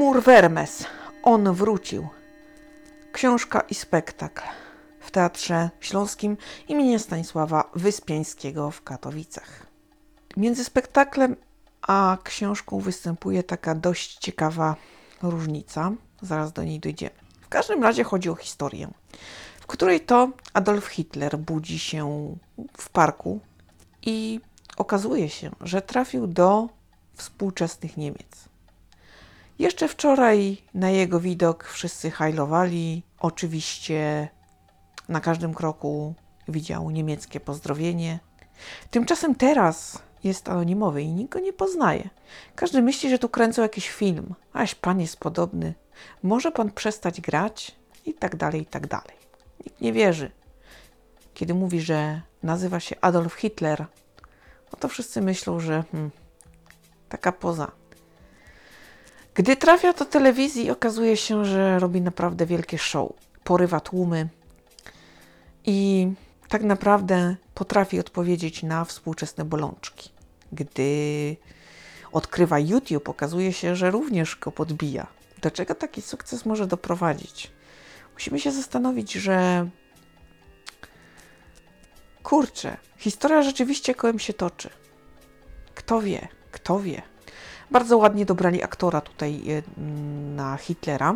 Tymur Vermes. On wrócił. Książka i spektakl w Teatrze Śląskim imienia Stanisława Wyspiańskiego w Katowicach. Między spektaklem a książką występuje taka dość ciekawa różnica. Zaraz do niej dojdziemy. W każdym razie chodzi o historię, w której to Adolf Hitler budzi się w parku i okazuje się, że trafił do współczesnych Niemiec. Jeszcze wczoraj na jego widok wszyscy hajlowali. Oczywiście na każdym kroku widział niemieckie pozdrowienie. Tymczasem teraz jest anonimowy i nikt go nie poznaje. Każdy myśli, że tu kręcą jakiś film. Aś pan jest podobny. Może pan przestać grać? I tak dalej, i tak dalej. Nikt nie wierzy. Kiedy mówi, że nazywa się Adolf Hitler, no to wszyscy myślą, że hmm, taka poza. Gdy trafia do telewizji, okazuje się, że robi naprawdę wielkie show. Porywa tłumy i tak naprawdę potrafi odpowiedzieć na współczesne bolączki. Gdy odkrywa YouTube, okazuje się, że również go podbija. Do czego taki sukces może doprowadzić? Musimy się zastanowić, że kurczę, historia rzeczywiście kołem się toczy. Kto wie, kto wie. Bardzo ładnie dobrali aktora tutaj e, na Hitlera.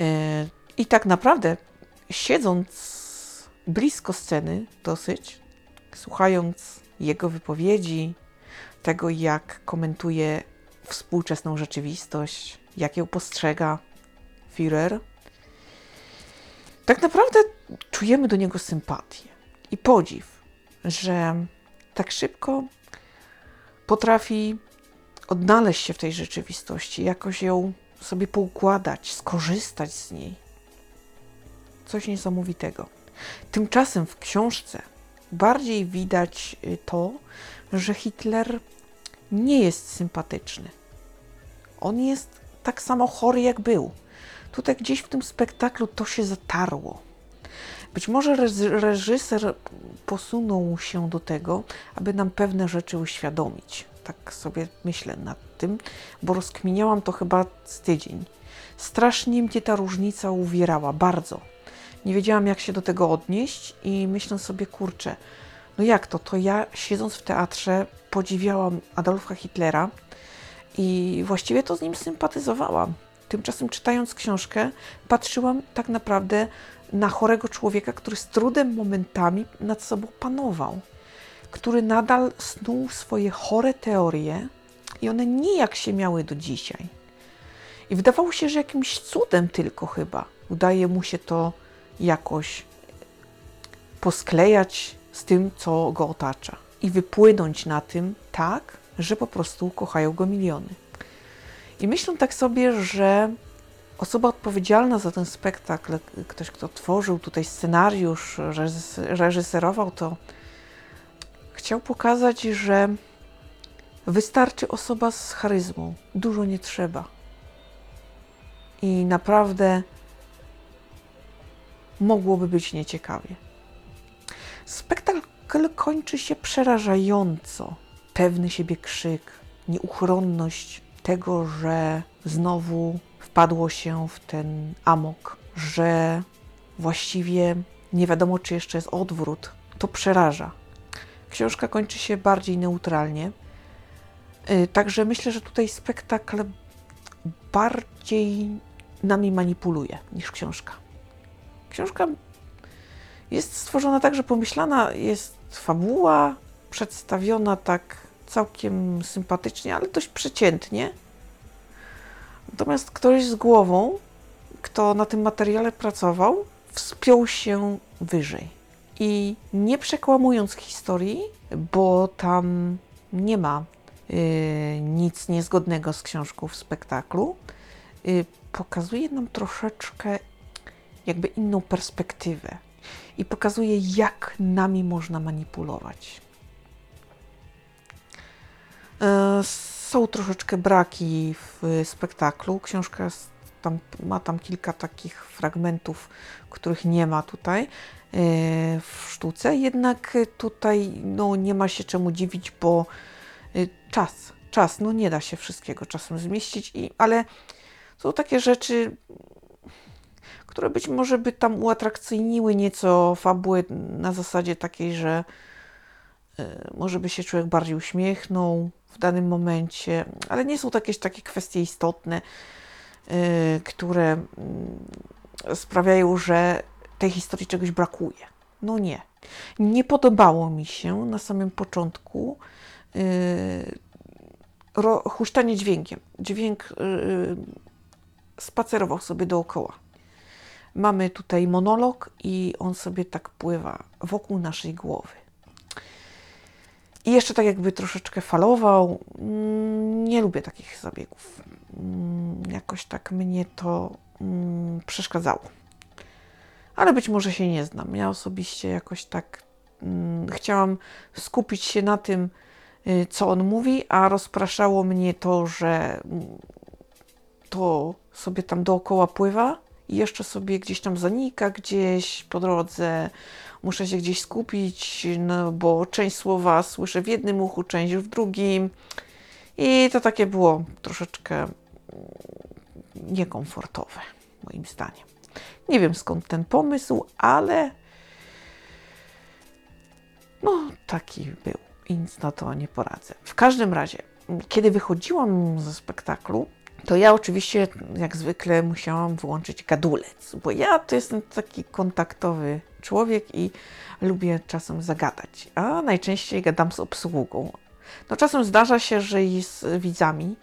E, I tak naprawdę, siedząc blisko sceny dosyć, słuchając jego wypowiedzi, tego jak komentuje współczesną rzeczywistość, jak ją postrzega Führer, tak naprawdę czujemy do niego sympatię i podziw, że tak szybko potrafi odnaleźć się w tej rzeczywistości, jakoś ją sobie poukładać, skorzystać z niej. Coś niesamowitego. Tymczasem w książce bardziej widać y, to, że Hitler nie jest sympatyczny. On jest tak samo chory, jak był. Tutaj gdzieś w tym spektaklu to się zatarło. Być może reżyser posunął się do tego, aby nam pewne rzeczy uświadomić. Tak sobie myślę nad tym, bo rozkminiałam to chyba z tydzień. Strasznie mnie ta różnica uwierała, bardzo. Nie wiedziałam, jak się do tego odnieść i myślę sobie, kurczę, no jak to? To ja siedząc w teatrze podziwiałam Adolfa Hitlera i właściwie to z nim sympatyzowałam. Tymczasem czytając książkę, patrzyłam tak naprawdę na chorego człowieka, który z trudem momentami nad sobą panował, który nadal snuł swoje chore teorie i one nijak się miały do dzisiaj. I wydawało się, że jakimś cudem tylko chyba udaje mu się to jakoś posklejać z tym, co go otacza i wypłynąć na tym tak, że po prostu kochają go miliony. I myślę tak sobie, że osoba odpowiedzialna za ten spektakl, ktoś, kto tworzył tutaj scenariusz, reżyserował to, chciał pokazać, że wystarczy osoba z charyzmą, dużo nie trzeba. I naprawdę mogłoby być nieciekawie. Spektakl kończy się przerażająco. Pewny siebie krzyk, nieuchronność tego, że znowu wpadło się w ten amok, że właściwie nie wiadomo, czy jeszcze jest odwrót. To przeraża. Książka kończy się bardziej neutralnie. Y, także myślę, że tutaj spektakl bardziej nami manipuluje niż książka. Książka jest stworzona tak, że pomyślana jest fabuła, przedstawiona tak całkiem sympatycznie, ale dość przeciętnie. Natomiast ktoś z głową, kto na tym materiale pracował, wspiął się wyżej. I nie przekłamując historii, bo tam nie ma y, nic niezgodnego z książką w spektaklu, y, pokazuje nam troszeczkę jakby inną perspektywę i pokazuje, jak nami można manipulować. E, są troszeczkę braki w spektaklu. Książka tam, ma tam kilka takich fragmentów, których nie ma tutaj w sztuce, jednak tutaj no, nie ma się czemu dziwić, bo e, czas, czas, no nie da się wszystkiego czasem zmieścić, i, ale Są takie rzeczy, które być może by tam uatrakcyjniły nieco fabułę na zasadzie takiej, że e, może by się człowiek bardziej uśmiechnął w danym momencie, ale nie są to jakieś takie kwestie istotne, e, które mm, sprawiają, że tej historii czegoś brakuje. No nie. Nie podobało mi się na samym początku yy, ro, huśtanie dźwiękiem. Dźwięk yy, spacerował sobie dookoła. Mamy tutaj monolog i on sobie tak pływa wokół naszej głowy. I jeszcze tak jakby troszeczkę falował. Mm, nie lubię takich zabiegów. Mm, jakoś tak mnie to mm, przeszkadzało ale być może się nie znam. Ja osobiście jakoś tak mm, chciałam skupić się na tym, y, co on mówi, a rozpraszało mnie to, że mm, to sobie tam dookoła pływa i jeszcze sobie gdzieś tam zanika, gdzieś po drodze. Muszę się gdzieś skupić, no bo część słowa słyszę w jednym uchu, część w drugim. I to takie było troszeczkę mm, niekomfortowe, moim zdaniem. Nie wiem skąd ten pomysł, ale no taki był i nic na to nie poradzę. W każdym razie, kiedy wychodziłam ze spektaklu, to ja oczywiście, jak zwykle, musiałam wyłączyć gadulec, bo ja to jestem taki kontaktowy człowiek i lubię czasem zagadać, a najczęściej gadam z obsługą. No czasem zdarza się, że i z widzami,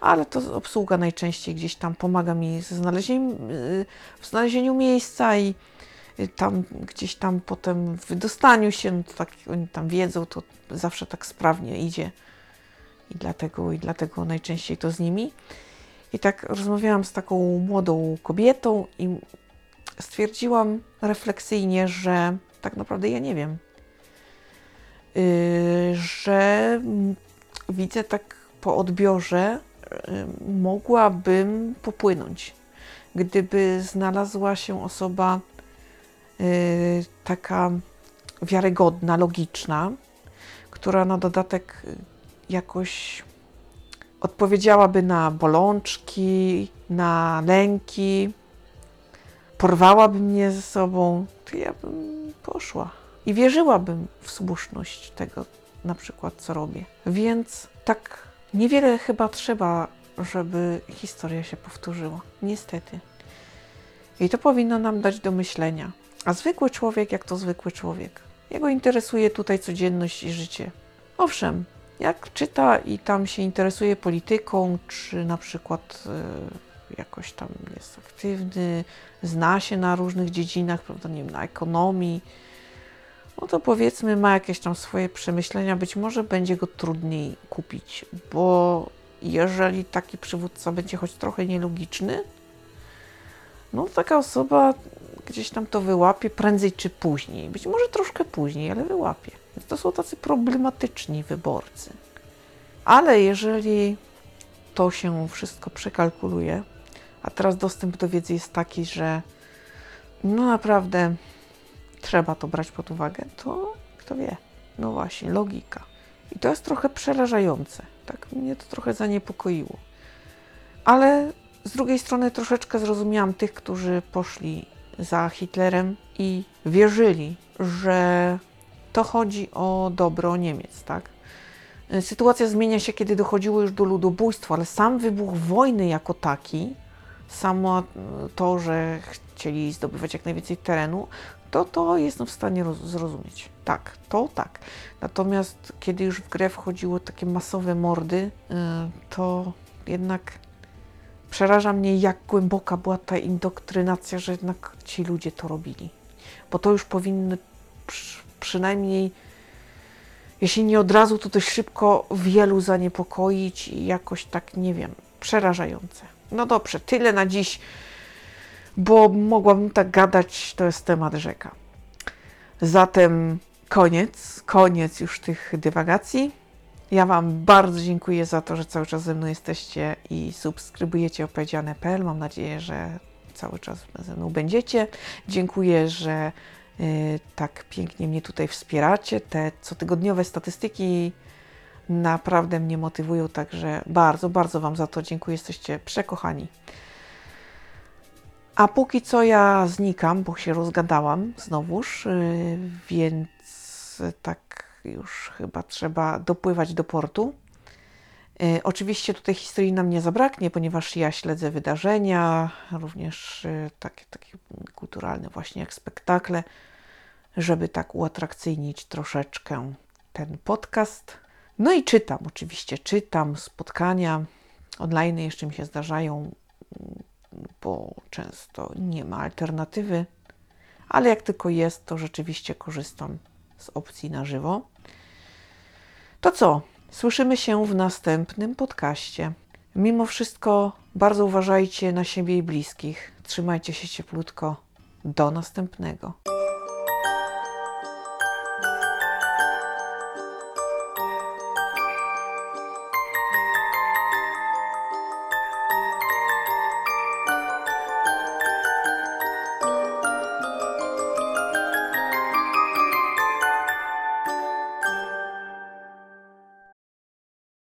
ale to obsługa najczęściej gdzieś tam pomaga mi ze y, w znalezieniu miejsca i y, tam gdzieś tam potem w wydostaniu się, no to tak oni tam wiedzą, to zawsze tak sprawnie idzie i dlatego, i dlatego najczęściej to z nimi. I tak rozmawiałam z taką młodą kobietą i stwierdziłam refleksyjnie, że tak naprawdę ja nie wiem, yy, że widzę tak po odbiorze, mogłabym popłynąć, gdyby znalazła się osoba y, taka wiarygodna, logiczna, która na dodatek jakoś odpowiedziałaby na bolączki, na lęki, porwałaby mnie ze sobą, to ja bym poszła i wierzyłabym w słuszność tego, na przykład, co robię. Więc tak Niewiele chyba trzeba, żeby historia się powtórzyła. Niestety. I to powinno nam dać do myślenia. A zwykły człowiek, jak to zwykły człowiek? Jego interesuje tutaj codzienność i życie. Owszem, jak czyta i tam się interesuje polityką, czy na przykład y, jakoś tam jest aktywny, zna się na różnych dziedzinach, prawda, nie wiem, na ekonomii, no to powiedzmy ma jakieś tam swoje przemyślenia, być może będzie go trudniej kupić, bo jeżeli taki przywódca będzie choć trochę nielogiczny, no taka osoba gdzieś tam to wyłapie prędzej czy później. Być może troszkę później, ale wyłapie. Więc to są tacy problematyczni wyborcy. Ale jeżeli to się wszystko przekalkuluje, a teraz dostęp do wiedzy jest taki, że no naprawdę trzeba to brać pod uwagę, to kto wie. No właśnie, logika. I to jest trochę przerażające. Tak mnie to trochę zaniepokoiło. Ale z drugiej strony troszeczkę zrozumiałam tych, którzy poszli za Hitlerem i wierzyli, że to chodzi o dobro Niemiec, tak? Sytuacja zmienia się, kiedy dochodziło już do ludobójstwa, ale sam wybuch wojny jako taki, samo to, że chcieli zdobywać jak najwięcej terenu, to to jestem w stanie zrozumieć. Tak, to tak. Natomiast kiedy już w grę wchodziło takie masowe mordy, y, to jednak przeraża mnie, jak głęboka była ta indoktrynacja, że jednak ci ludzie to robili. Bo to już powinny przy, przynajmniej, jeśli nie od razu, to dość szybko wielu zaniepokoić i jakoś tak, nie wiem, przerażające. No dobrze, tyle na dziś bo mogłabym tak gadać, to jest temat rzeka. Zatem koniec, koniec już tych dywagacji. Ja Wam bardzo dziękuję za to, że cały czas ze mną jesteście i subskrybujecie opowiedziane.pl. Mam nadzieję, że cały czas ze mną będziecie. Dziękuję, że y, tak pięknie mnie tutaj wspieracie. Te cotygodniowe statystyki naprawdę mnie motywują, także bardzo, bardzo Wam za to dziękuję. Jesteście przekochani. A póki co ja znikam, bo się rozgadałam znowuż, yy, więc tak już chyba trzeba dopływać do portu. Yy, Oczywiście tutaj historii nam nie zabraknie, ponieważ ja śledzę wydarzenia, również yy, takie, takie kulturalne właśnie jak spektakle, żeby tak uatrakcyjnić troszeczkę ten podcast. No i czytam, oczywiście czytam, spotkania online jeszcze mi się zdarzają, bo często nie ma alternatywy, ale jak tylko jest, to rzeczywiście korzystam z opcji na żywo. To co? Słyszymy się w następnym podcaście. Mimo wszystko bardzo uważajcie na siebie i bliskich. Trzymajcie się cieplutko. Do następnego.